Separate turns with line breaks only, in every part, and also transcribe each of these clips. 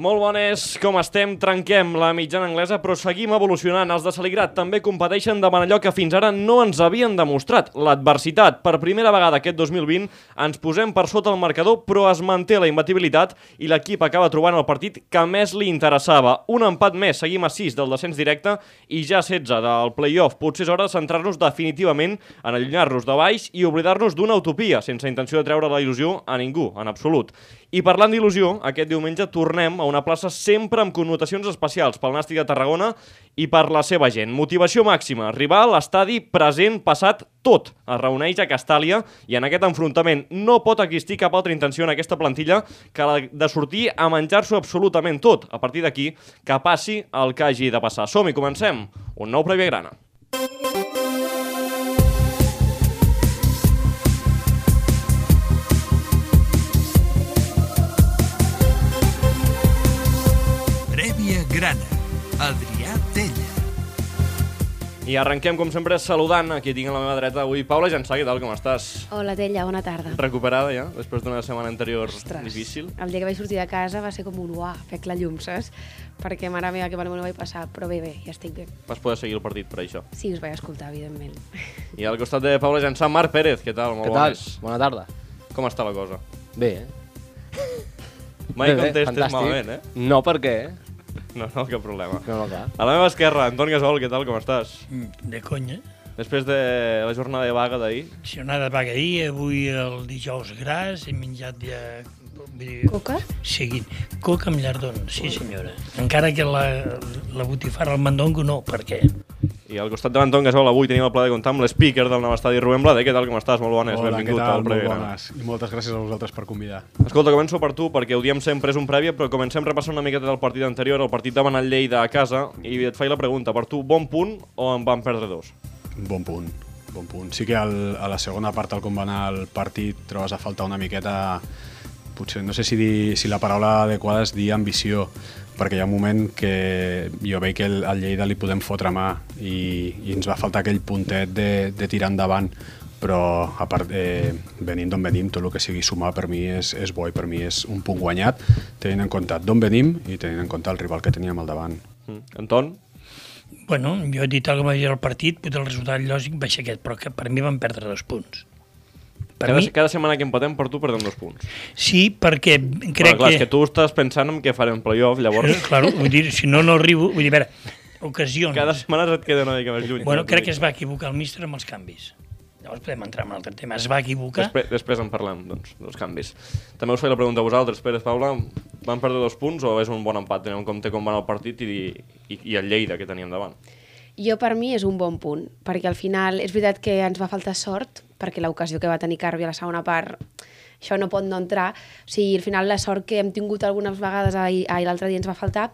Molt bones, com estem? Trenquem la mitjana anglesa, però seguim evolucionant. Els de Saligrat també competeixen davant allò que fins ara no ens havien demostrat, l'adversitat. Per primera vegada aquest 2020 ens posem per sota el marcador, però es manté la imbatibilitat i l'equip acaba trobant el partit que més li interessava. Un empat més, seguim a 6 del descens directe i ja 16 del play-off. Potser és hora de centrar-nos definitivament en allunyar-nos de baix i oblidar-nos d'una utopia, sense intenció de treure la il·lusió a ningú, en absolut. I parlant d'il·lusió, aquest diumenge tornem a una plaça sempre amb connotacions especials pel Nàstic de Tarragona i per la seva gent. Motivació màxima, rival, estadi, present, passat, tot es reuneix a Castàlia i en aquest enfrontament no pot existir cap altra intenció en aquesta plantilla que la de sortir a menjar-s'ho absolutament tot. A partir d'aquí, que passi el que hagi de passar. Som-hi, comencem. Un nou Prèvia Grana. I arrenquem, com sempre, saludant a qui tinc a la meva dreta avui. Paula Jansà, què tal, com estàs?
Hola, Tella, bona tarda.
Recuperada ja, després d'una setmana anterior
Ostres,
difícil?
el dia que vaig sortir de casa va ser com un uà, fec la llum, saps? Perquè, mare meva, que mal no vaig passar, però bé, bé, ja estic bé.
Vas poder seguir el partit per això.
Sí, us vaig escoltar, evidentment.
I al costat de Paula Jansà, Marc Pérez, què tal? Molt
Què tal?
bones.
Bona tarda.
Com està la cosa?
Bé, eh?
Mai
bé, bé,
contestes
fantàstic.
malament, eh?
No, per què?
No, no, cap problema.
No, no, clar.
A la meva esquerra, Anton Gasol, què tal, com estàs?
Mm, De conya.
Després de la jornada de vaga d'ahir,
Jornada de vaga ahir, avui el dijous gras, he menjat ja... Vull dir,
Coca?
seguint. Coca amb llardons, sí senyora. Encara que la, la botifarra al mandongo no, per què?
I al costat de l'Anton Gasol avui tenim el plaer de comptar amb l'speaker del nou estadi Rubén Blade. Què tal, com estàs? Molt bones,
Hola,
benvingut
tal?
al Grana.
bones. I moltes gràcies a vosaltres per convidar.
Escolta, començo per tu, perquè ho diem sempre, és un prèvia, però comencem repassant una miqueta del partit anterior, el partit davant el Lleida a casa, i et faig la pregunta, per tu, bon punt o en van perdre dos?
Bon punt, bon punt. Sí que al, a la segona part, al com va anar el partit, trobes a faltar una miqueta, potser no sé si, dir, si la paraula adequada és dir ambició, perquè hi ha un moment que jo veig que el, al Lleida li podem fotre mà i, i ens va faltar aquell puntet de, de tirar endavant però a part, eh, venint d'on venim, tot el que sigui sumar per mi és, és bo i per mi és un punt guanyat, tenint en compte d'on venim i tenint en compte el rival que teníem al davant.
Mm. Anton?
Bueno, jo he dit el que va dir el partit, però el resultat lògic va ser aquest, però que per mi van perdre dos punts. Per
Cada,
mi,
cada setmana que empatem per tu perdem dos punts.
sí, perquè
Crec
crec
clar,
que...
és que tu estàs pensant en què farem playoff, llavors
Eh, Claro, vull dir, si no, no arribo... Vull dir, a veure, ocasions...
cada setmana et queda una mica més lluny.
Bueno, crec que es va equivocar el míster amb els canvis. Llavors podem entrar en un altre tema. Es va equivocar...
Després, després en parlem, doncs, dels canvis. També us faig la pregunta a vosaltres, Pérez, Paula, van perdre dos punts o és un bon empat, tenint en compte com va anar el partit i, i, i el Lleida que teníem davant?
Jo, per mi, és un bon punt, perquè al final és veritat que ens va faltar sort, perquè l'ocasió que va tenir Carvi a la segona part, això no pot no entrar. O sigui, al final la sort que hem tingut algunes vegades ahir, ahir l'altre dia ens va faltar,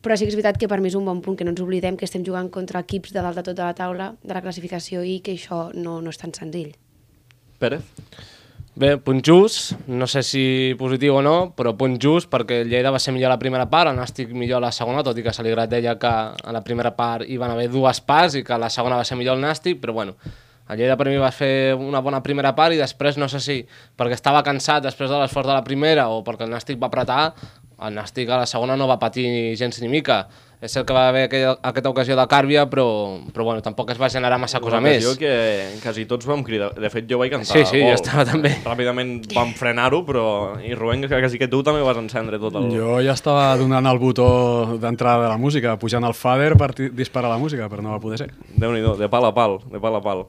però sí que és veritat que per mi és un bon punt, que no ens oblidem que estem jugant contra equips de dalt de tota la taula de la classificació i que això no, no és tan senzill.
Pérez?
Bé, punt just, no sé si positiu o no, però punt just perquè el Lleida va ser millor a la primera part, el Nàstic millor a la segona, tot i que Saligrat deia que a la primera part hi van haver dues parts i que la segona va ser millor el Nàstic, però bueno, el Lleida per mi va fer una bona primera part i després no sé si perquè estava cansat després de l'esforç de la primera o perquè el Nàstic va apretar, el Nàstic a la segona no va patir gens ni mica. És cert que va haver aquella, aquesta ocasió de Càrbia, però, però bueno, tampoc es va generar massa cosa més.
Ocasió que quasi tots vam cridar. De fet, jo vaig cantar
Sí, sí, jo estava també.
Ràpidament vam frenar-ho, però... I Rubén, que quasi que tu també vas encendre tot el...
Jo ja estava donant el botó d'entrada de la música, pujant al fader per disparar la música, però no va poder ser.
Déu-n'hi-do, de pal a pal, de pal a pal.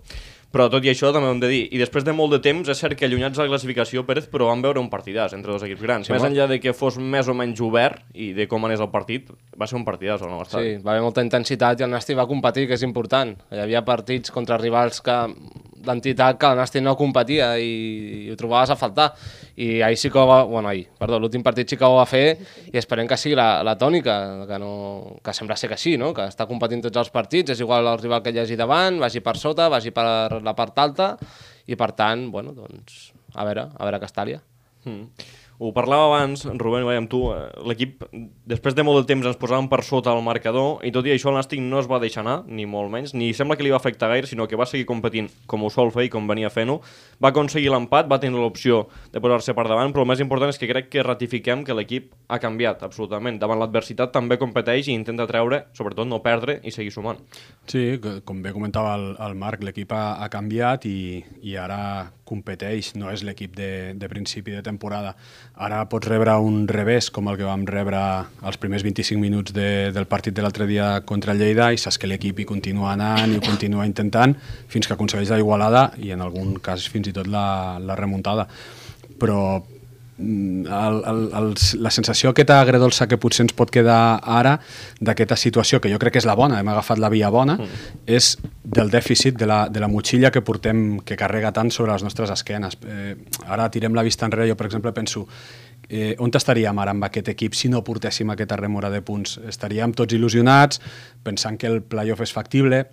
Però tot i això també ho hem de dir, i després de molt de temps, és cert que allunyats de la classificació, Pérez, però vam veure un partidàs entre dos equips grans.
Sí,
més enllà de que fos més o menys obert i de com anés el partit, va ser un partidàs al nou estadi.
Sí, va haver molta intensitat i el Nàstic va competir, que és important. Hi havia partits contra rivals que d'entitat que el Nàstic no competia i, i ho trobaves a faltar. I ahir ho va, bueno, ahir, perdó, l'últim partit ho va fer i esperem que sigui la, la tònica, que, no, que sembla ser que sí, no? que està competint tots els partits, és igual el rival que hi hagi davant, vagi per sota, vagi per la part alta i per tant, bueno, doncs, a veure, a veure Castàlia.
Mm. Ho parlàvem abans, Rubén, amb tu, eh, l'equip, després de molt de temps ens posàvem per sota el marcador i tot i això el Nàstic no es va deixar anar, ni molt menys, ni sembla que li va afectar gaire, sinó que va seguir competint com ho sol fer i com venia fent-ho. Va aconseguir l'empat, va tenir l'opció de posar-se per davant, però el més important és que crec que ratifiquem que l'equip ha canviat, absolutament. Davant l'adversitat també competeix i intenta treure, sobretot no perdre i seguir sumant.
Sí, com bé comentava el, el Marc, l'equip ha, ha canviat i, i ara competeix, no és l'equip de, de principi de temporada. Ara pots rebre un revés com el que vam rebre als primers 25 minuts de, del partit de l'altre dia contra el Lleida i saps que l'equip hi continua anant i ho continua intentant fins que aconsegueix la igualada i en algun cas fins i tot la, la remuntada. Però el, el, el, la sensació aquesta agredolça que potser ens pot quedar ara d'aquesta situació, que jo crec que és la bona, hem agafat la via bona, mm. és del dèficit de la, de la motxilla que portem, que carrega tant sobre les nostres esquenes. Eh, ara tirem la vista enrere, jo per exemple penso, eh, on estaríem ara amb aquest equip si no portéssim aquesta remora de punts? Estaríem tots il·lusionats, pensant que el playoff és factible,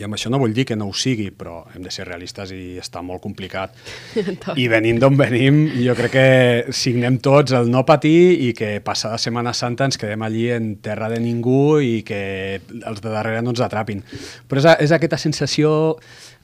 i amb això no vull dir que no ho sigui, però hem de ser realistes i està molt complicat. I venint d'on venim, jo crec que signem tots el no patir i que passada Setmana Santa ens quedem allí en terra de ningú i que els de darrere no ens atrapin. Però és, és aquesta sensació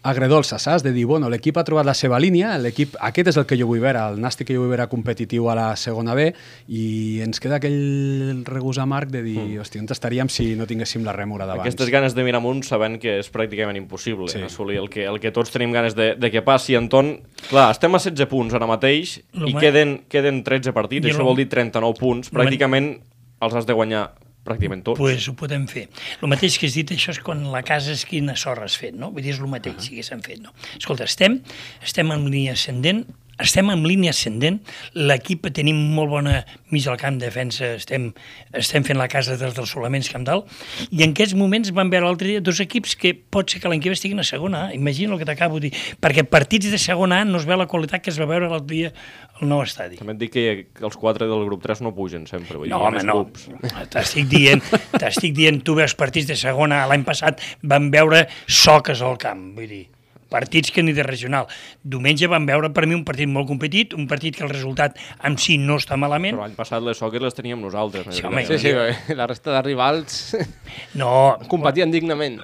agredolça, saps? De dir, bueno, l'equip ha trobat la seva línia, l'equip, aquest és el que jo vull veure, el Nàstic que jo vull veure competitiu a la segona B, i ens queda aquell regús amarg de dir, mm. hòstia, on estaríem si no tinguéssim la rèmora d'abans?
Aquestes ganes de mirar amunt sabent que és pràcticament impossible
Sí.
assolir el que, el que tots tenim ganes de, de que passi. Anton, clar, estem a 16 punts ara mateix
Lo
i queden, queden 13 partits,
I
això
lo-
vol dir 39 punts. Pràcticament els has de guanyar pràcticament tots.
pues ho podem fer. El mateix que has dit, això és quan la casa és quina sorra has fet, no? Vull dir, és el mateix, uh -huh. si haguéssim fet, no? Escolta, estem, estem en línia ascendent, estem en línia ascendent, l'equip tenim molt bona mig al camp de defensa, estem, estem fent la casa dels, dels solaments Camp Dalt, i en aquests moments van veure l'altre dia dos equips que pot ser que l'any que ve estiguin a segona A, imagina el que t'acabo de dir, perquè partits de segona A no es veu la qualitat que es va veure l'altre dia al nou estadi.
També et dic que, els quatre del grup 3 no pugen sempre. Vull
No,
dir,
home, no. T'estic dient, t'estic dient, tu veus partits de segona, l'any passat vam veure soques al camp, vull dir, partits que ni de regional. Diumenge vam veure per mi un partit molt competit, un partit que el resultat en si no està malament.
Però l'any passat les soques les teníem nosaltres.
Sí,
és
home.
Sí, sí, la resta de rivals
No,
competien dignament.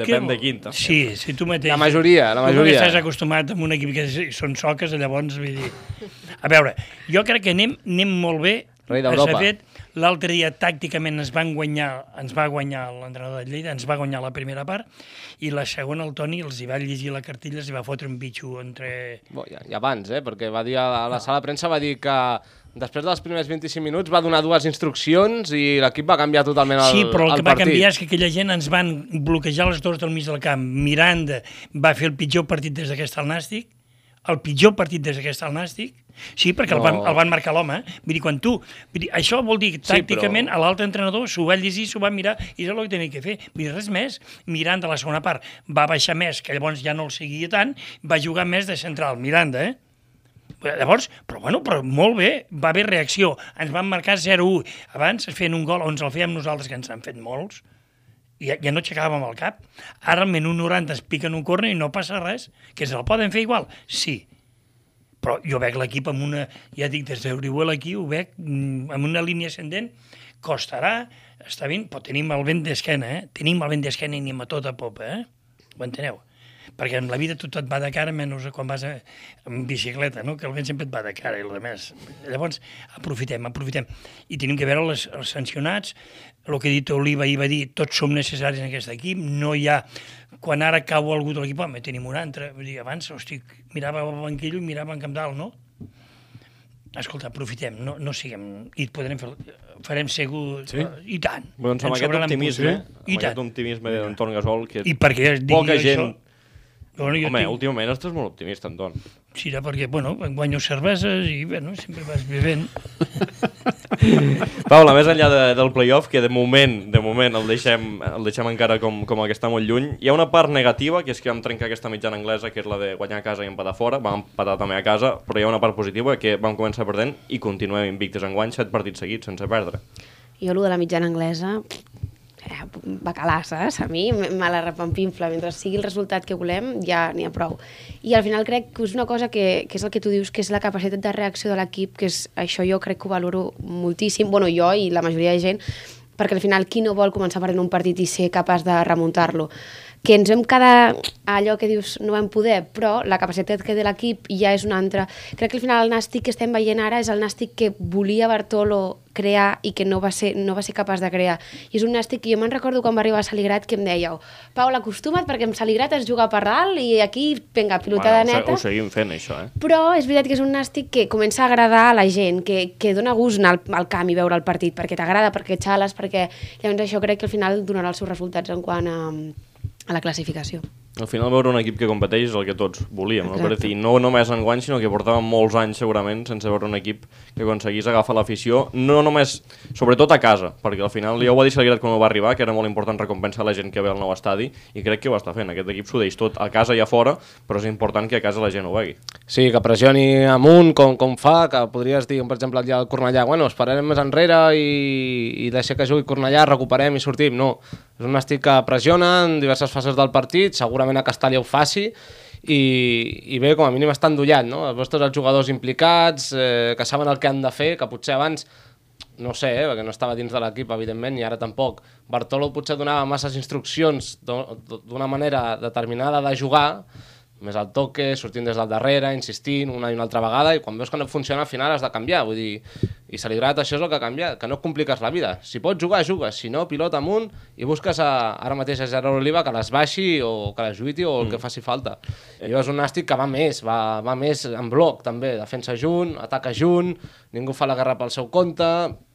Depèn
que-
de quin. també.
Sí, si tu mateix...
La majoria, la
Tu
majoria.
que estàs acostumat amb un equip que són soques, llavors, vull dir... A veure, jo crec que anem, anem molt bé.
Rei d'Europa.
L'altre dia, tàcticament, ens, van guanyar, ens va guanyar l'entrenador de Lleida, ens va guanyar la primera part, i la segona el Toni els hi va llegir la cartilla, els hi va fotre un bitxo entre...
Bo, ja, I abans, eh? perquè va dir a la sala de premsa va dir que després dels primers 25 minuts va donar dues instruccions i l'equip va canviar totalment el,
Sí, però el que va
partit.
canviar és que aquella gent ens van bloquejar les torres del mig del camp. Miranda va fer el pitjor partit des que està al Nàstic, el pitjor partit des que està al Nàstic, sí, perquè el, van,
No.
el van marcar l'home. eh? Vull dir, quan tu... Vull dir, això vol dir que
Sí,
tàcticament
però-
l'altre entrenador s'ho va llegir, s'ho va mirar i és el que tenia que fer. Vull dir, res més. Miranda, la segona part, va baixar més, que llavors ja no el seguia tant, va jugar més de central. Miranda, eh? Llavors, però bueno, però molt bé, va haver reacció. Ens van marcar 0-1. Abans feien un gol, on ens el fèiem nosaltres, que ens han fet molts, ja, ja no aixecàvem el cap. Ara al menú 90 es piquen un corner i no passa res. Que se el poden fer igual? Sí. Però jo veig l'equip amb una, ja dic, des d'Eurihuel aquí, ho veig mm, amb una línia ascendent, costarà, està bé, però tenim el vent d'esquena, eh? Tenim el vent d'esquena i anem a tota popa, eh? Ho enteneu? Perquè en la vida tot et va de cara, menys quan vas a, en bicicleta, no? que el vent sempre et va de cara i el més. Llavors, aprofitem, aprofitem. I tenim que veure les, els sancionats, el que ha dit Oliva ahir va dir, tots som necessaris en aquest equip, no hi ha... Quan ara cau algú de l'equip, home, tenim un altre. Vull dir, abans, hosti, mirava el banquillo i mirava en Camp Dalt, no? Escolta, aprofitem, no, no siguem... I podrem fer... Farem segur...
Sí?
I tant.
Doncs amb aquest optimisme, amb
I
aquest
tant.
optimisme d'Anton Gasol, que
I perquè
poca
això... Bueno, jo
Home,
tinc...
últimament estàs molt optimista, Anton.
Sí, era perquè, bueno, em guanyo cerveses i, bueno, sempre vas bevent.
Paula, més enllà de, del playoff, que de moment de moment el deixem, el deixem encara com, com el que està molt lluny, hi ha una part negativa, que és que vam trencar aquesta mitjana anglesa, que és la de guanyar a casa i empatar fora, vam empatar també a casa, però hi ha una part positiva, que vam començar perdent i continuem invictes en guany, set partits seguits sense perdre.
Jo, el de la mitjana anglesa, bacalà, saps? A mi me la repampinfla. Mentre sigui el resultat que volem, ja n'hi ha prou. I al final crec que és una cosa que, que és el que tu dius, que és la capacitat de reacció de l'equip, que és això jo crec que ho valoro moltíssim, bueno, jo i la majoria de gent, perquè al final qui no vol començar perdent un partit i ser capaç de remuntar-lo? Que ens vam quedar allò que dius no vam poder, però la capacitat que té l'equip ja és una altra. Crec que al final el nàstic que estem veient ara és el nàstic que volia Bartolo crear i que no va ser, no va ser capaç de crear. I és un nàstic que jo me'n recordo quan va arribar a Saligrat que em dèieu Pau, acostuma't perquè amb Saligrat es juga per dalt i aquí, vinga, pilotada
bueno,
neta.
Ho seguim fent, això, eh?
Però és veritat que és un nàstic que comença a agradar a la gent, que, que dona gust anar al, al camp i veure el partit, perquè t'agrada, perquè xales, perquè... Llavors això crec que al final donarà els seus resultats en quant a, a la classificació.
Al final veure un equip que competeix és el que tots volíem, no?
Exacte.
I no només en guany, sinó que portàvem molts anys segurament sense veure un equip que aconseguís agafar l'afició, no només, sobretot a casa, perquè al final ja ho va dir Saligrat quan ho va arribar, que era molt important recompensar la gent que ve al nou estadi, i crec que ho està fent. Aquest equip s'ho deix tot a casa i a fora, però és important que a casa la gent ho vegi.
Sí, que pressioni amunt, com, com fa, que podries dir, per exemple, dia del Cornellà, bueno, esperarem més enrere i, i deixar que jugui Cornellà, recuperem i sortim. No, és un estic que pressiona en diverses fases del partit, segurament a Castalla ho faci, i, i bé, com a mínim està endollat, no? Els vostres els jugadors implicats, eh, que saben el que han de fer, que potser abans no sé, eh, perquè no estava dins de l'equip, evidentment, i ara tampoc. Bartolo potser donava masses instruccions d'u- d'una manera determinada de jugar, més al toque, sortint des del darrere, insistint una i una altra vegada, i quan veus que no funciona al final has de canviar, vull dir, i Saligrat això és el que ha canviat, que no compliques la vida. Si pots jugar, jugues, si no, pilota amunt i busques a, ara mateix a Gerard Oliva que les baixi o que les lluiti o el que faci falta. I és un nàstic que va més, va, va més en bloc també, defensa junt, ataca junt, ningú fa la guerra pel seu compte,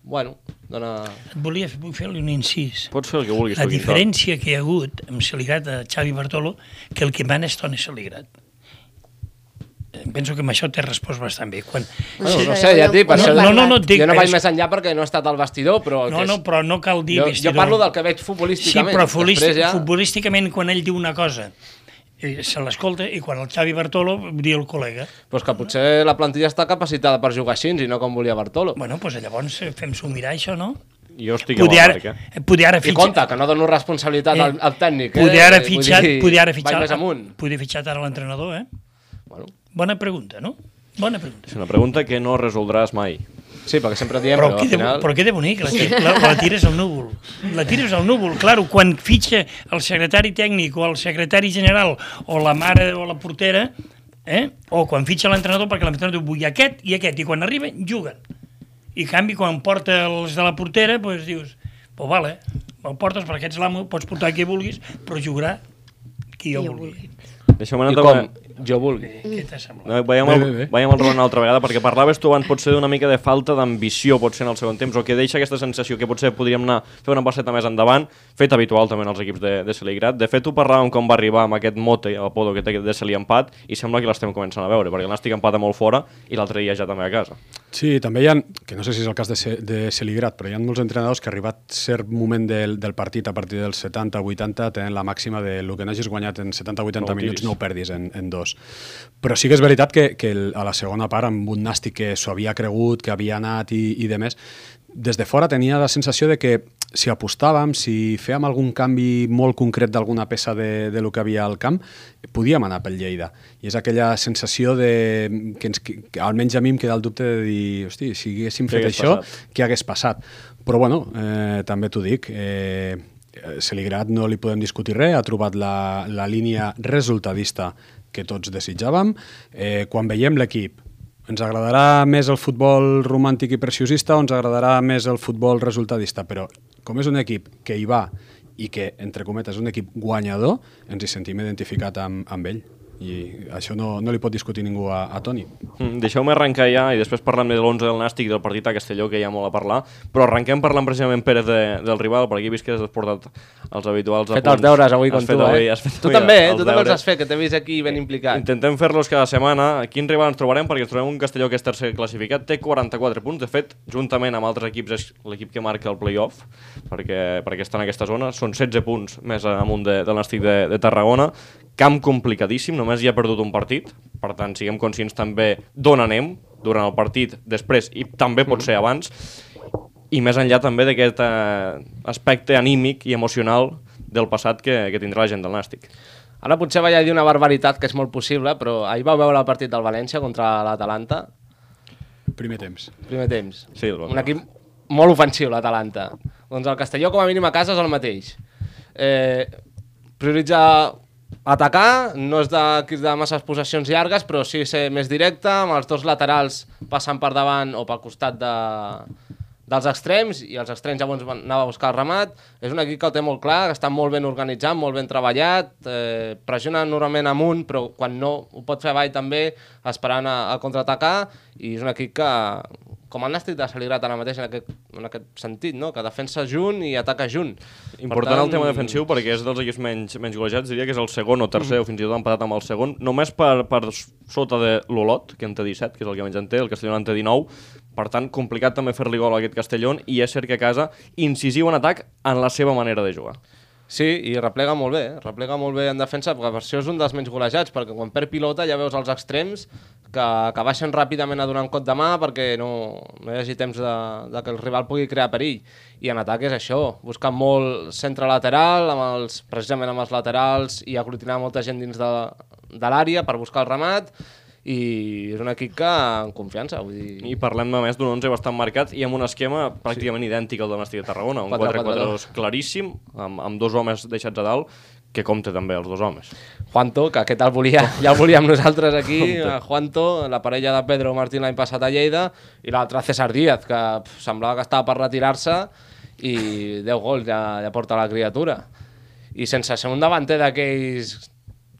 bueno, dona...
Et volia fer-li un incís.
Pots fer el que vulguis.
La diferència que hi ha hagut amb Saligrat a Xavi Bartolo, que el que mana és Toni Saligrat. Eh, Penso que amb això t'he respost bastant bé. Quan...
Bueno,
Sí,
no
jo-
sé, ja et dic, per
jo-
això...
no, no, no, et dic,
jo no vaig
és-
més enllà perquè no he estat al vestidor, però...
No,
que és-
no, però no cal dir
jo, jo
vestidor.
parlo del que veig
Sí,
futbolísticament.
però futbolístic,
Després ja...
futbolísticament quan ell diu una cosa eh, se l'escolta i quan el Xavi Bartolo diu el col·lega.
Pues que potser la plantilla està capacitada per jugar així i no com volia Bartolo.
Bueno, doncs llavors eh, fem-s'ho mirar això, no?
Jo estic amb
Poder
el Marc, eh?
eh, poder ara
I
fitxar...
compte, que no dono responsabilitat al, al tècnic. Eh?
Poder ara
Vull
fitxat,
dir,
poder ara
Vaig
fitxat,
més amunt.
poder fitxat ara l'entrenador, eh?
Bueno,
Bona pregunta, no? Bona pregunta.
És una pregunta que no resoldràs mai.
Sí, perquè sempre diem,
Però,
però,
que
al
de,
final...
però que de bonic, la, tira- la, la tires al núvol. La tires al núvol, claro, quan fitxa el secretari tècnic o el secretari general o la mare o la portera, eh? o quan fitxa l'entrenador perquè l'entrenador diu vull aquest i aquest, i quan arriben, juguen. I en canvi, quan porta els de la portera, doncs dius, pues vale, el portes perquè ets l'amo, pots portar qui vulguis, però jugarà qui jo vulgui.
Deixeu-me
I
anar
com jo vulgui.
Què t'ha semblat?
No, veiem, el,
bé, bé.
veiem el Roland una altra vegada, perquè parlaves tu abans potser d'una mica de falta d'ambició, potser en el segon temps, o que deixa aquesta sensació que potser podríem anar a fer una passeta més endavant, fet habitual també en els equips de, de Celigrat. De fet, ho parlàvem com va arribar amb aquest mote, apodo que té de Celi empat, i sembla que l'estem començant a veure, perquè el Nàstic empata molt fora i l'altre dia ja també a casa.
Sí, també hi ha, que no sé si és el cas de, de Celigrat, però hi ha molts entrenadors que arribat cert moment del, del partit, a partir dels 70-80, tenen la màxima de el que no hagis guanyat en 70-80
No
minuts no ho perdis en, en dos. Però sí que és veritat que, que el, a la segona part, amb un Nàstic que s'ho havia cregut, que havia anat i, i de més, des de fora tenia la sensació de que si apostàvem, si fèiem algun canvi molt concret d'alguna peça de, de lo que havia al camp, podíem anar pel Lleida. I és aquella sensació de, que, ens, que, almenys a mi em queda el dubte de dir, hosti, si haguéssim fet això,
passat?
què hagués passat? Però bueno, eh, també t'ho dic, eh, Celigrat no li podem discutir res, ha trobat la, la línia resultadista que tots desitjàvem. Eh, quan veiem l'equip, ens agradarà més el futbol romàntic i preciosista o ens agradarà més el futbol resultadista, però com és un equip que hi va i que, entre cometes, és un equip guanyador, ens hi sentim identificat amb, amb ell. I això no, no li pot discutir ningú a, a Toni.
Mm, Deixeu-me arrencar ja i després parlem de l'11 del Nàstic i del partit a Castelló, que hi ha molt a parlar, però arrenquem parlant precisament, Pérez, de, del rival, perquè he vist que has portat els habituals
Fet
apunts.
els deures avui
Has
com
fet
tu,
avui-
eh?
has fet
Tu també, eh? Tu també els has fet, que t'he vist aquí ben implicat.
Intentem fer-los cada setmana. Quin rival ens trobarem? Perquè ens trobem un Castelló que és tercer classificat, té 44 punts. De fet, juntament amb altres equips, és l'equip que marca el play-off, perquè, perquè està en aquesta zona. Són 16 punts més amunt de, del Nàstic de, de Tarragona. Camp complicadíssim, només hi ha perdut un partit. Per tant, siguem conscients també d'on anem durant el partit, després i també pot ser abans. i més enllà també d'aquest eh, aspecte anímic i emocional del passat que, que tindrà la gent del Nàstic.
Ara potser vaig a dir una barbaritat, que és molt possible, però ahir vau veure el partit del València contra l'Atalanta,
Primer temps.
primer temps.
Sí, el
Un equip molt ofensiu, l'Atalanta. Doncs el Castelló, com a mínim a casa, és el mateix. Eh, prioritza atacar, no és d'equips de masses possessions llargues, però sí ser més directe, amb els dos laterals passant per davant o pel costat de, dels extrems, i els extrems llavors van anar a buscar el remat. És un equip que el té molt clar, que està molt ben organitzat, molt ben treballat, eh, pressiona normalment amunt, però quan no ho pot fer avall també, esperant a, a contraatacar, i és un equip que, com el Nàstic de Saligrat ara mateix en aquest, en aquest sentit, no? que defensa junt i ataca junt.
Important el tema defensiu perquè és dels equips menys, menys golejats, diria que és el segon o tercer, o fins i tot empatat amb el segon, només per, per sota de l'Olot, que en té 17, que és el que menys en té, el Castelló en té 19, per tant, complicat també fer-li gol a aquest Castellón, i és cert que a casa, incisiu en atac en la seva manera de jugar.
Sí, i replega molt bé, eh? replega molt bé en defensa, perquè per això és un dels menys golejats, perquè quan perd pilota ja veus els extrems que, que baixen ràpidament a donar un cot de mà perquè no, no hi hagi temps de, de que el rival pugui crear perill. I en atac és això, buscant molt centre lateral, amb els, precisament amb els laterals, i aglutinar molta gent dins de, de l'àrea per buscar el remat, i és un equip que en confiança, vull dir...
I parlem només d'un 11 bastant marcat i amb un esquema pràcticament sí. idèntic al del Nàstic de Tarragona, un
4-4-2.
4-4-2 claríssim, amb, amb dos homes deixats a dalt, que compta també els dos homes.
Juanto, que aquest el volia, ja el volíem nosaltres aquí, Juanto, la parella de Pedro Martín l'any passat a Lleida, i l'altre César Díaz, que pf, semblava que estava per retirar-se, i 10 gols ja, ja porta la criatura. I sense ser un davanter d'aquells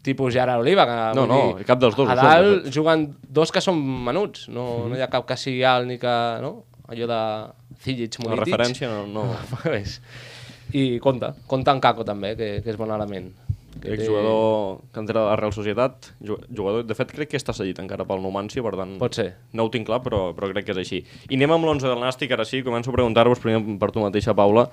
tipus Gerard Oliva, que
No, no,
dir,
cap dels dos
A
són,
dalt
fet.
juguen dos que són menuts, no, no hi ha cap que sigui alt ni que... No? Allò de Cilic,
La
Munitic.
referència no... no...
I compta, compta en Caco també, que, que és bon element. Que té-
Exjugador que entra a la Real Societat, ju- jugador, de fet crec que està cedit encara pel Numancia, per tant...
Pot ser.
No ho tinc clar, però, però crec que és així. I anem amb l'11 del Nàstic, ara sí, començo a preguntar-vos primer per tu mateixa, Paula,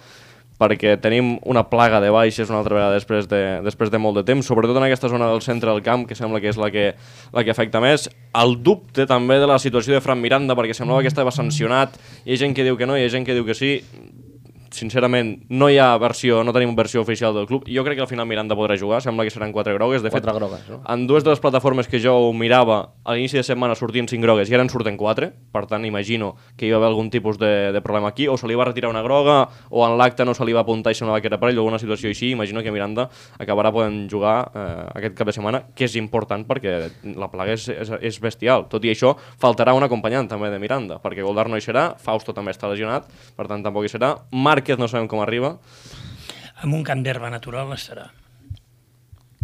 perquè tenim una plaga de baixes una altra vegada després de, després de molt de temps, sobretot en aquesta zona del centre del camp, que sembla que és la que, la que afecta més. El dubte també de la situació de Fran Miranda, perquè semblava que estava sancionat, hi ha gent que diu que no, hi ha gent que diu que sí, sincerament, no hi ha versió, no tenim versió oficial del club. Jo crec que al final Miranda podrà jugar, sembla que seran quatre grogues. De
Quatre
fet,
grogues, no?
en dues de les plataformes que jo ho mirava, a l'inici de setmana sortien cinc grogues i ara en surten quatre, per tant imagino que hi va haver algun tipus de, de problema aquí, o se li va retirar una groga, o en l'acte no se li va apuntar i semblava que era per ell, alguna situació així, imagino que Miranda acabarà podent jugar eh, aquest cap de setmana, que és important perquè la plaga és, és, és bestial. Tot i això, faltarà un acompanyant també de Miranda, perquè Goldar no hi serà, Fausto també està lesionat, per tant tampoc hi serà, Márquez no sabem com arriba,
Amb un camp d'herba natural estarà.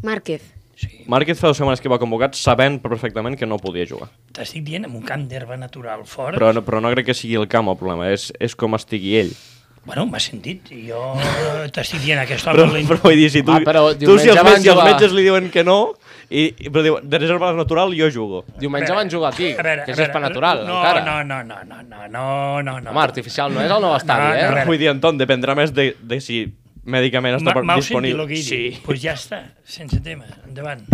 Márquez.
Sí.
Márquez fa dues setmanes que va convocat sabent perfectament que no podia jugar.
T'estic dient, amb un camp d'herba natural fort.
Però, no- però no crec que sigui el camp el problema, és, és com estigui ell.
Bueno, m'ha sentit. Jo t'estic dient, aquest
Però,
home...
però vull dir, si tu,
Ah, però
tu si els, metges, si els
jugar-
metges li diuen que no, i, i, però diu, de reserva natural jo jugo.
Diumenge van jugar aquí,
a veure,
que és gespa natural,
no,
encara.
No, no, no, no, no, no, no, no.
Home, artificial no és el nou estadi,
No,
eh?
no, veure.
Vull dir, Anton, dependrà més de, de si mèdicament està
Ma-
per- disponible.
dit?
Sí.
Pues ja està, sense tema. Endavant.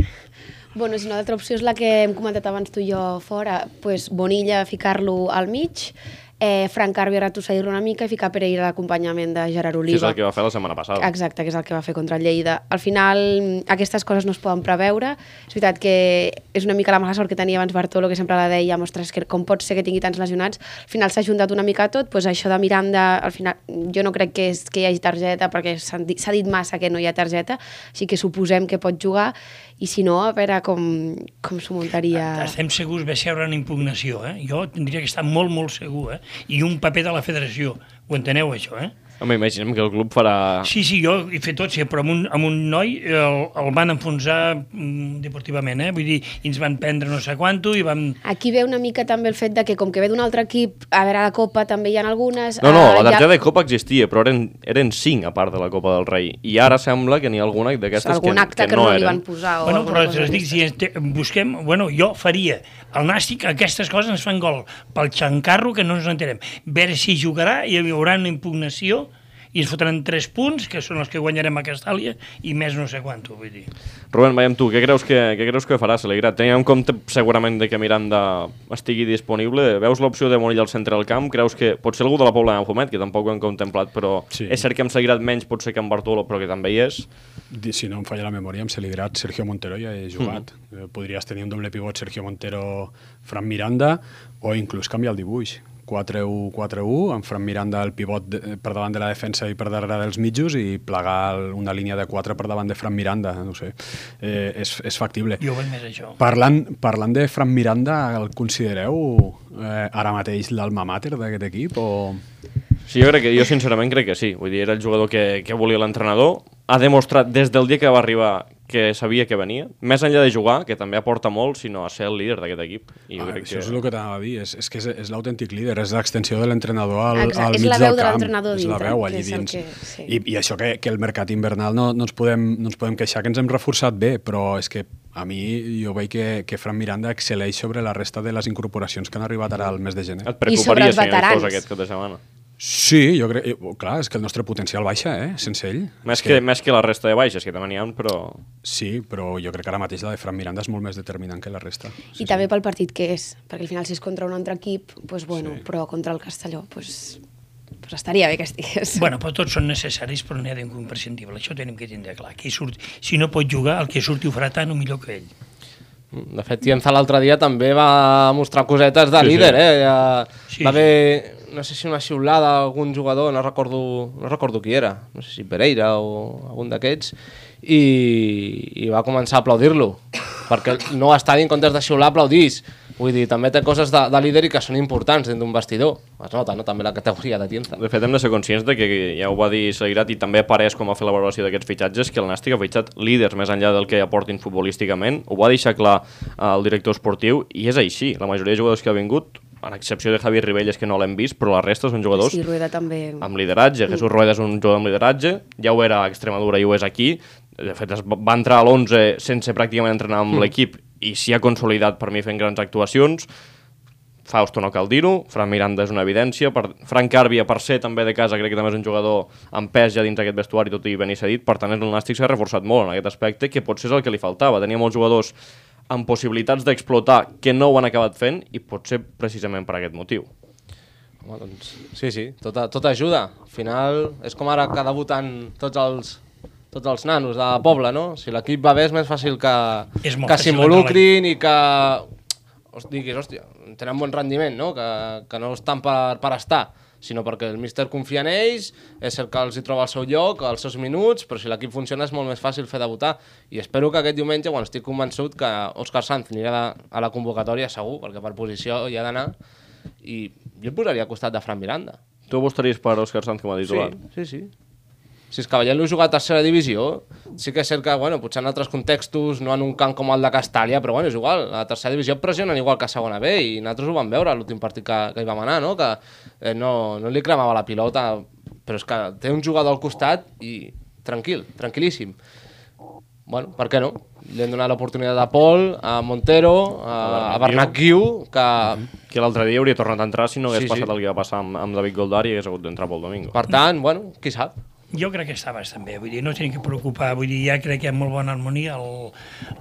Bueno, si una altra opció és la que hem comentat abans tu i jo fora, pues Bonilla ficar-lo al mig, eh, Frank Carvi retroceder-lo una mica i ficar Pereira d'acompanyament de Gerard
Que és
Oliva.
el que va fer la setmana passada.
Exacte, que és el que va fer contra el Lleida. Al final, mm, aquestes coses no es poden preveure. És veritat que és una mica la mala sort que tenia abans Bartolo, que sempre la deia, ostres, que com pot ser que tingui tants lesionats? Al final s'ha juntat una mica tot, doncs això de Miranda, al final, jo no crec que, és, que hi hagi targeta, perquè s'ha dit, s'ha dit massa que no hi ha targeta, així que suposem que pot jugar, i si no, a veure com, com s'ho muntaria...
Estem segurs de seure en impugnació, eh? Jo tindria que estar molt, molt segur, eh? I un paper de la federació. Ho enteneu, això, eh?
Home, imaginem que el club farà...
Sí, sí, jo he fet tot, sí, però amb un, amb un noi el, el van enfonsar mm, deportivament, eh? Vull dir, i ens van prendre no sé quanto i vam...
Aquí ve una mica també el fet de que com que ve d'un altre equip, a veure, a la Copa també hi ha algunes...
No, no,
eh,
la
hi ha-
targeta de Copa existia, però eren, eren cinc a part de la Copa del Rei. I ara sembla que n'hi ha alguna d'aquestes que,
algun acte que,
no,
no, li
eren.
van posar o
Bueno, però us dic, si este- busquem... Bueno, jo faria el Nàstic, aquestes coses ens fan gol pel xancarro que no ens entenem. Veure si jugarà i hi haurà una impugnació i ens fotran 3 punts, que són els que guanyarem a Castàlia, i més no sé quanto, vull dir.
Rubén, veiem tu, què creus que, què creus que farà Saligrat? Tenint en compte segurament de que Miranda estigui disponible, veus l'opció de Monill al centre del camp? Creus que pot ser algú de la Pobla de Fumet, que tampoc ho hem contemplat, però
Sí.
és cert que amb Saligrat menys potser que amb Bartolo, però que també hi és.
Si no em falla la memòria, amb Celigrat, Sergio Montero ja he jugat. Mm. Podries tenir un doble pivot Sergio Montero, Fran Miranda, o inclús canviar el dibuix. 4-1-4-1, amb Fran Miranda el pivot per davant de la defensa i per darrere dels mitjos i plegar una línia de 4 per davant de Fran Miranda, no ho sé. Eh, és, és factible.
Jo veig més això.
Parlant, parlant de Fran Miranda, el considereu eh, ara mateix l'alma mater d'aquest equip? O...
Sí, jo crec que jo sincerament crec que sí. Vull dir, era el jugador que, que volia l'entrenador. Ha demostrat des del dia que va arribar que sabia que venia. Més enllà de jugar, que també aporta molt, sinó a ser el líder d'aquest equip. I jo
Ah,
crec
això
que...
és el que t'anava a dir, és, és que és, és l'autèntic líder, és l'extensió de l'entrenador al,
Exacte,
al
és
mig
la
del
veu de
camp.
l'entrenador
És la
dintre,
veu
que
allí
és el
dins.
que- sí.
I, I això que, que el mercat invernal no, no, ens podem, no ens podem queixar, que ens hem reforçat bé, però és que a mi jo veig que, que Fran Miranda excel·leix sobre la resta de les incorporacions que han arribat ara al mes de gener.
Et
I sobre
preocuparia
els
si no hi fos
veterans.
aquest cap de setmana.
Sí, jo crec... eh, Clar, és que el nostre potencial baixa, eh? Sense ell.
Més
És
que, més que la resta de baixes, que també n'hi ha, però...
Sí, però jo crec que ara mateix la de Fran Miranda és molt més determinant que la resta.
I també pel partit que és, perquè al final si és contra un altre equip, pues, bueno,
Sí.
però contra el Castelló pues, pues estaria bé que estigués.
Bueno, però tots són necessaris, però n'hi ha d'ingú imprescindible. Això tenim que tindre clar. Qui surt, si no pot jugar, el que surti ho farà tant o millor que ell.
De fet, Tienza l'altre dia també va mostrar cosetes de
Sí, sí.
líder, eh? Ja
Sí,
va
sí.
No sé si una xiulada d'algun jugador, no recordo, no recordo qui era, no sé si Pereira o algun d'aquests, i, i va començar a aplaudir-lo, perquè no està en comptes de xiular aplaudís. Vull dir, també té coses de, de líder i que són importants dins d'un vestidor. Es nota, no? També la categoria de Tienza.
De fet, hem de ser conscients de que ja ho va dir Seguirat i també apareix com a fer la valoració d'aquests fitxatges que el Nàstic ha fitxat líders més enllà del que aportin futbolísticament. Ho va deixar clar el director esportiu i és així. La majoria de jugadors que ha vingut, a l'excepció de Javi Ribelles, que no l'hem vist, però la resta són jugadors
Sí, Rueda també...
amb lideratge. Jesús Rueda és un jugador amb lideratge, ja ho era a Extremadura i ho és aquí. De fet, es va entrar a l'11 sense pràcticament entrenar amb l'equip i s'hi ha consolidat per mi fent grans actuacions. Fausto no cal dir-ho, Fran Miranda és una evidència, per... Frank Càrbia per ser també de casa crec que també és un jugador amb pes ja dins aquest vestuari tot i venir cedit, per tant el Nàstic s'ha reforçat molt en aquest aspecte que potser és el que li faltava, tenia molts jugadors amb possibilitats d'explotar que no ho han acabat fent i potser precisament per aquest motiu.
Home, doncs, sí, sí, tot, tot ajuda. Al final és com ara que debuten tots els, tots els nanos de poble, no? Si l'equip va bé és més fàcil que, que s'involucrin i que os diguis, hòstia, tenen bon rendiment, no? Que, que no estan per, per estar, sinó perquè el míster confia en ells, és cert que els hi troba el seu lloc, els seus minuts, però si l'equip funciona és molt més fàcil fer debutar. I espero que aquest diumenge, bueno, estic convençut que Òscar Sanz anirà a la, convocatòria segur, perquè per posició hi ha d'anar, i jo el posaria al costat de Fran Miranda.
Tu apostaries per Òscar Sanz com a titular?
sí, sí. Si és Cavallent ho juga a tercera divisió, sí que és cert que, bueno, potser en altres contextos, no en un camp com el de Castàlia, però bueno, és igual, a la tercera divisió pressionen igual que a segona B, i nosaltres ho vam veure l'últim partit que, que hi vam anar, no? que eh, no, no li cremava la pilota, però és que té un jugador al costat i tranquil, tranquil·líssim. Bueno, per què no? Li hem donat l'oportunitat a Pol, a Montero, a, a Bernat Guiu, que
Que l'altre dia hauria tornat a entrar si no hagués
Sí,
sí,
sí.
passat el que va passar amb, amb David Goldar i hagués hagut d'entrar pel Domingo.
per tant, bueno, qui sap?
Jo crec que està bastant bé, vull dir, no tenim que preocupar, vull dir, ja crec que hi ha molt bona harmonia, el,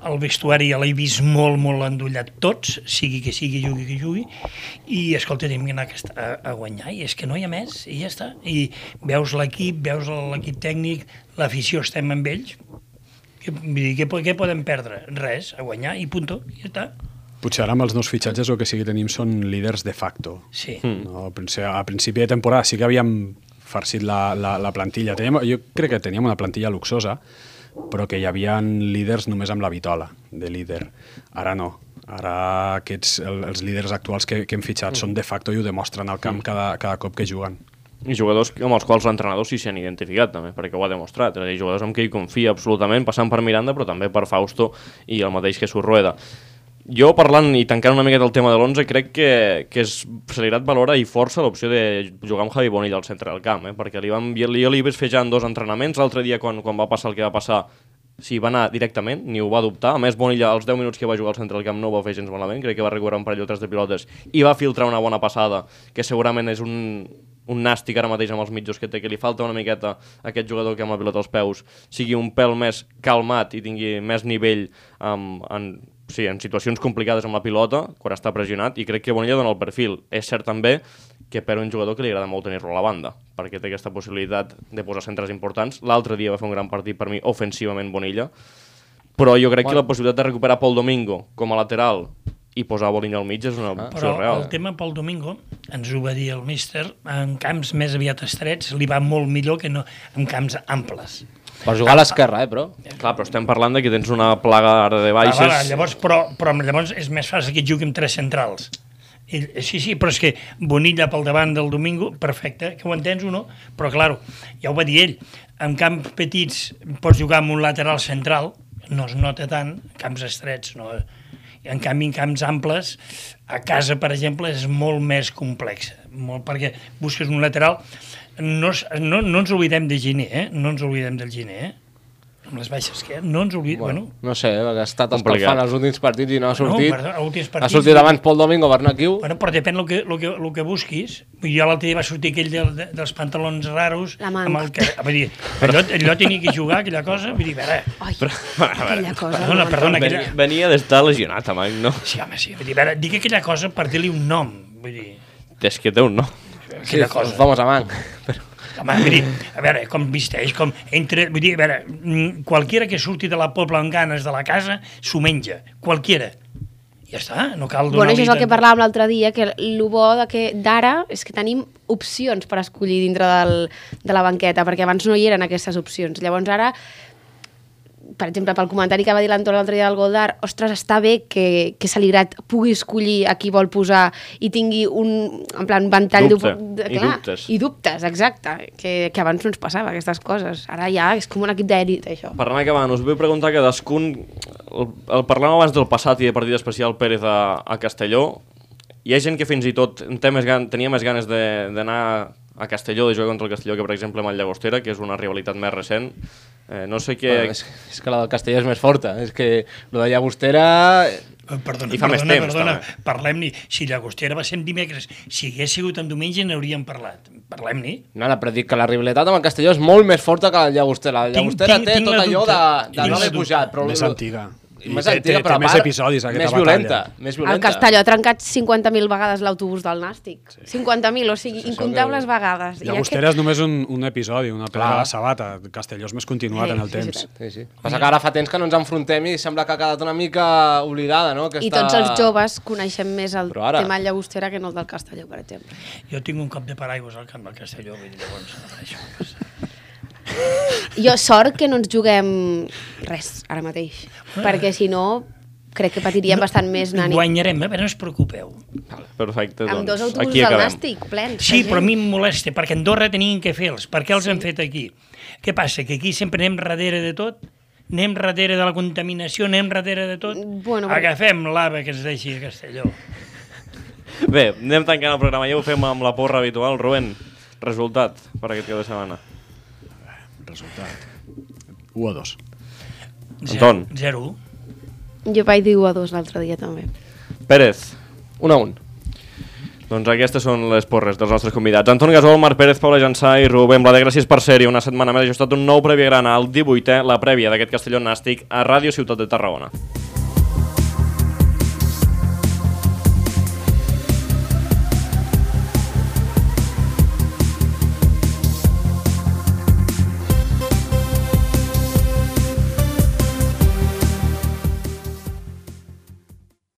el vestuari ja l'he vist molt, molt endollat tots, sigui que sigui, jugui que jugui, i escolta, tenim que anar a, a, guanyar, i és que no hi ha més, i ja està. I veus l'equip, veus l'equip tècnic, l'afició estem amb ells, que, vull dir, què, què podem perdre? Res, a guanyar i punto, i ja està.
Potser ara amb els nous fitxatges el que sí que tenim són líders de facto.
Sí.
No, a principi- a principi de temporada sí que havíem farcit la, la, la plantilla. Teníem, jo crec que teníem una plantilla luxosa, però que hi havia líders només amb la vitola de líder. Ara no. Ara aquests, el, els líders actuals que, que hem fitxat són de facto i ho demostren al camp cada, cada cop que juguen.
I jugadors amb els quals l'entrenador sí s'hi han identificat també, perquè ho ha demostrat. És a dir, jugadors amb qui confia absolutament, passant per Miranda, però també per Fausto i el mateix Jesús Rueda. Jo, parlant i tancant una miqueta el tema de l'11, crec que, que és, Celebrat valora i força l'opció de jugar amb Javi Bonill al centre del camp, eh? perquè li vam, jo li vist fer ja en dos entrenaments, l'altre dia quan, quan va passar el que va passar si va anar directament, ni ho va dubtar. A més, Bonilla, als 10 minuts que va jugar al centre del camp no ho va fer gens malament, crec que va recuperar un parell o tres de pilotes i va filtrar una bona passada, que segurament és un, un nàstic ara mateix amb els mitjos que té, que li falta una miqueta aquest jugador que amb la pilota als peus sigui un pèl més calmat i tingui més nivell um, en, sí, en situacions complicades amb la pilota, quan està pressionat, i crec que Bonilla dona el perfil. És cert també que per un jugador que li agrada molt tenir-lo a la banda, perquè té aquesta possibilitat de posar centres importants. L'altre dia va fer un gran partit per mi ofensivament Bonilla, però jo crec bueno. que la possibilitat de recuperar Pol Domingo com a lateral i posar Bonilla al mig és una opció
Però
real.
el tema pel Domingo, ens ho va dir el míster, en camps més aviat estrets li va molt millor que no en camps amples.
Per jugar a l'esquerra, eh, però...
Clar, però estem parlant de que tens una plaga ara de
Ah,
baixes...
vale, llavors, però, però llavors és més fàcil que jugui amb tres centrals. I, sí, sí, però és que Bonilla pel davant del Domingo, perfecte, que ho entens o no? Però, clar, ja ho va dir ell, en camps petits pots jugar amb un lateral central, no es nota tant, camps estrets, no. I en canvi, en camps amples, a casa, per exemple, és molt més complex, molt, perquè busques un lateral... No, no, no ens oblidem de Giner, eh? No ens oblidem del Giner, eh? Amb les baixes que no ens oblidem... Bueno,
No sé, eh, perquè ha estat
Complicat.
escalfant els últims partits i no ha sortit.
perdó, els últims
ha
partits-
sortit abans Pol Domingo Bernacquiu.
Bueno, però depèn del que, lo que, lo que busquis. Jo l'altre dia va sortir aquell de, de, dels pantalons raros.
La manca.
amb el que, vull dir, allò, allò tenia que jugar, aquella cosa. Vull dir, a veure,
Ai, aquella cosa.
perdona,
no
perdona,
Venia,
aquella...
venia d'estar lesionat, Amac, no?
Sí, home, sí. Vull dir, a veure, dic aquella cosa per dir-li un nom. Vull dir,
És que té un no.
Sí, el
cosa.
famós amant. Però...
Home, vull dir, a veure, com visteix, com entre... Vull dir, a veure, mm, qualquiera que surti de la pobla amb ganes de la casa s'ho menja. Qualquiera. Ja està, no cal donar
Bueno, això és el que parlàvem l'altre dia, que el bo de que d'ara és que tenim opcions per escollir dintre del, de la banqueta, perquè abans no hi eren aquestes opcions. Llavors ara, per exemple, pel comentari que va dir l'Anton l'altre dia del gol d'Art, ostres, està bé que, que Saligrat pugui escollir a qui vol posar i tingui un, en plan, ventall
Dubte. I
clar,
dubtes.
I dubtes, exacte, que, que abans no ens passava aquestes coses. Ara ja és com un equip d'èlit, això.
Per anar acabant, us vull preguntar que cadascun... El, el parlàvem abans del passat i de partit especial Pérez a, a Castelló. Hi ha gent que fins i tot en té més gan, tenia més ganes de- d'anar a Castelló, de jugar contra el Castelló, que per exemple amb el Llagostera, que és una rivalitat més recent. Eh, no sé què...
Bueno, és, és que la del Castelló és més forta. És que lo de Llagostera...
Eh, Perdona,
I fa més
perdona,
temps,
perdona,
també.
parlem-ne. Si Llagostera va ser en dimecres, si hagués sigut en diumenge n'hauríem parlat. Parlem-ne.
No, no, però dic que la rivalitat amb el Castelló és molt més forta que la Llagostera. La
Tinc-
Llagostera
tinc-
té
tinc
tot
la
allò
dubte.
de, de
Tinc
no
la
haver pujat. Però
Més antiga.
Més
té-
antiga,
té-
però
té
a
més episodis, aquesta
més
batalla.
violenta. Més violenta.
El Castelló ha trencat 50.000 vegades l'autobús del Nàstic. 50.000, o sigui, incomptables vegades. I
Llagostera és només un, un episodi, una pedra
Clar.
a la sabata. Castelló és més continuat
Sí,
en el
sí,
temps.
sí,
Sí, sí. Passa que ara fa temps que no ens enfrontem i sembla que ha quedat una mica oblidada, no? Aquesta...
I tots els joves coneixem més el
Però ara-
tema Llagostera que no el del Castelló, per exemple.
Jo tinc un cop de paraigües al camp del Castelló, llavors, això passa.
Jo, sort que no ens juguem res ara mateix, perquè si no crec que patiríem bastant més, Nani.
Guanyarem, eh? però no us preocupeu.
Perfecte,
Amb dos
doncs
autobusos
aquí
del
acabem.
Nàstic, plens.
Sí, però a mi em molesta, perquè a Andorra tenien que fer-los. Per què els han fet aquí? Què passa? Que aquí sempre anem darrere de tot? Anem darrere de la contaminació, anem darrere de tot?
Bueno, però-
Agafem l'ava que ens deixi a Castelló.
Bé, anem tancant el programa. Ja ho fem amb la porra habitual. Rubén, resultat per aquest cap de setmana.
Resultat. 1 a 2.
Anton.
0
Jo vaig dir 1 a 2 l'altre dia també.
Pérez.
Un a un.
Doncs aquestes són les porres dels nostres convidats. Anton Gasol, Marc Pérez, Paula Jansà i Rubén Blade. Gràcies per ser-hi una setmana més. Això ha estat un nou Prèvia Grana, el 18è, la prèvia d'aquest Castelló Nàstic a Ràdio Ciutat de Tarragona.